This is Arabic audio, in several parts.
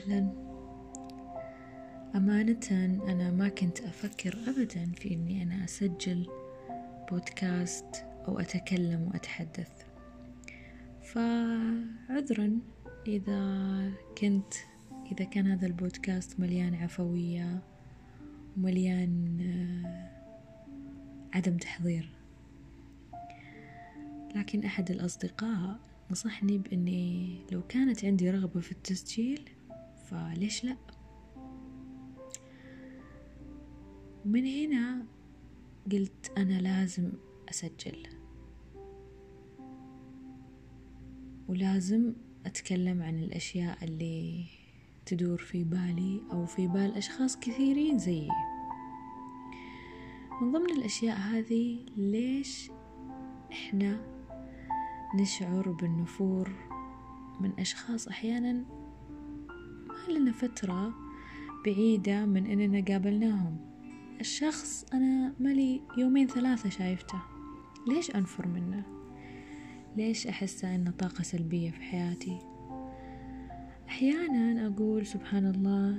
أهلا. أمانة أنا ما كنت أفكر أبدا في أني أنا أسجل بودكاست أو أتكلم وأتحدث. فعذرا إذا كنت إذا كان هذا البودكاست مليان عفوية ومليان آه، عدم تحضير. لكن أحد الأصدقاء نصحني بإني لو كانت عندي رغبة في التسجيل فليش لأ؟ من هنا قلت أنا لازم أسجل. ولازم أتكلم عن الأشياء اللي تدور في بالي أو في بال أشخاص كثيرين زيي. من ضمن الأشياء هذه ليش إحنا نشعر بالنفور من أشخاص أحيانا لنا فترة بعيدة من إننا قابلناهم. الشخص أنا مالي يومين ثلاثة شايفته. ليش أنفر منه؟ ليش أحسه إنه طاقة سلبية في حياتي؟ أحيانا أقول سبحان الله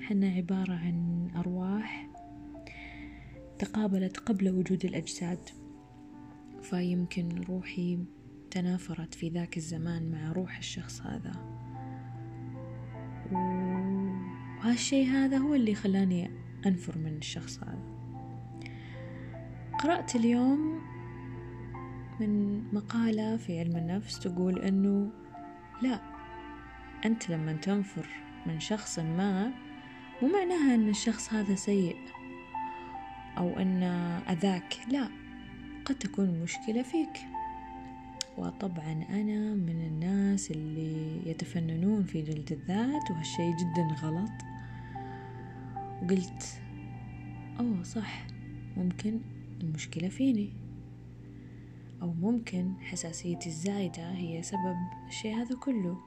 حنا عبارة عن أرواح تقابلت قبل وجود الأجساد. فيمكن روحي تنافرت في ذاك الزمان مع روح الشخص هذا. وهالشي هذا هو اللي خلاني أنفر من الشخص هذا. قرأت اليوم من مقالة في علم النفس تقول أنه لا أنت لما تنفر من شخص ما مو معناها أن الشخص هذا سيء أو أن أذاك لا قد تكون المشكلة فيك. وطبعا أنا من الناس اللي يتفننون في جلد الذات وهالشي جدا غلط. وقلت أوه صح ممكن المشكلة فيني. أو ممكن حساسيتي الزايدة هي سبب الشيء هذا كله.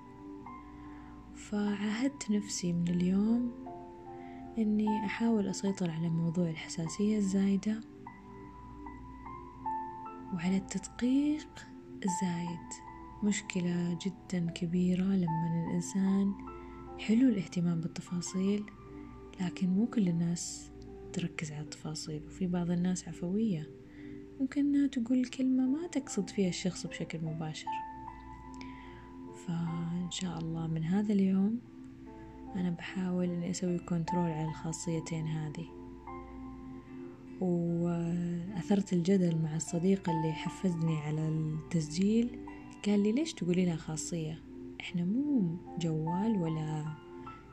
فعاهدت نفسي من اليوم إني أحاول أسيطر على موضوع الحساسية الزايدة وعلى التدقيق الزايد. مشكلة جدا كبيرة لما الإنسان حلو الاهتمام بالتفاصيل لكن مو كل الناس تركز على التفاصيل وفي بعض الناس عفوية. ممكن إنها تقول كلمة ما تقصد فيها الشخص بشكل مباشر. فإن شاء الله من هذا اليوم أنا بحاول إني أسوي كنترول على الخاصيتين هذه. وأثرت الجدل مع الصديق اللي حفزني على التسجيل قال لي ليش تقولي لها خاصية؟ إحنا مو جوال ولا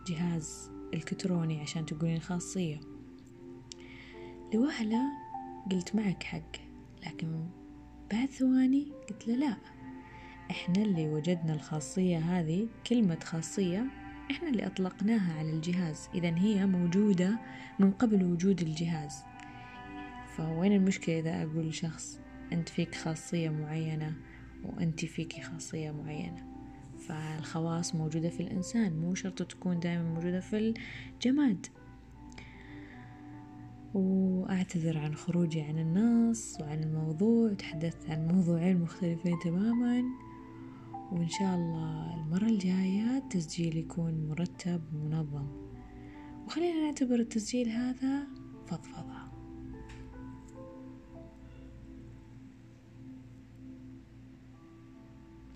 جهاز إلكتروني عشان تقولين خاصية. لوهلة قلت معك حق لكن بعد ثواني قلت له لا. إحنا اللي وجدنا الخاصية هذه كلمة خاصية إحنا اللي أطلقناها على الجهاز. إذا هي موجودة من قبل وجود الجهاز. فوين المشكلة إذا أقول لشخص أنت فيك خاصية معينة وأنت فيكي خاصية معينة؟ فالخواص موجودة في الإنسان مو شرط تكون دائما موجودة في الجماد. وأعتذر عن خروجي عن النص وعن الموضوع تحدثت عن موضوعين مختلفين تماما. وإن شاء الله المرة الجاية التسجيل يكون مرتب ومنظم وخلينا نعتبر التسجيل هذا فضفضة.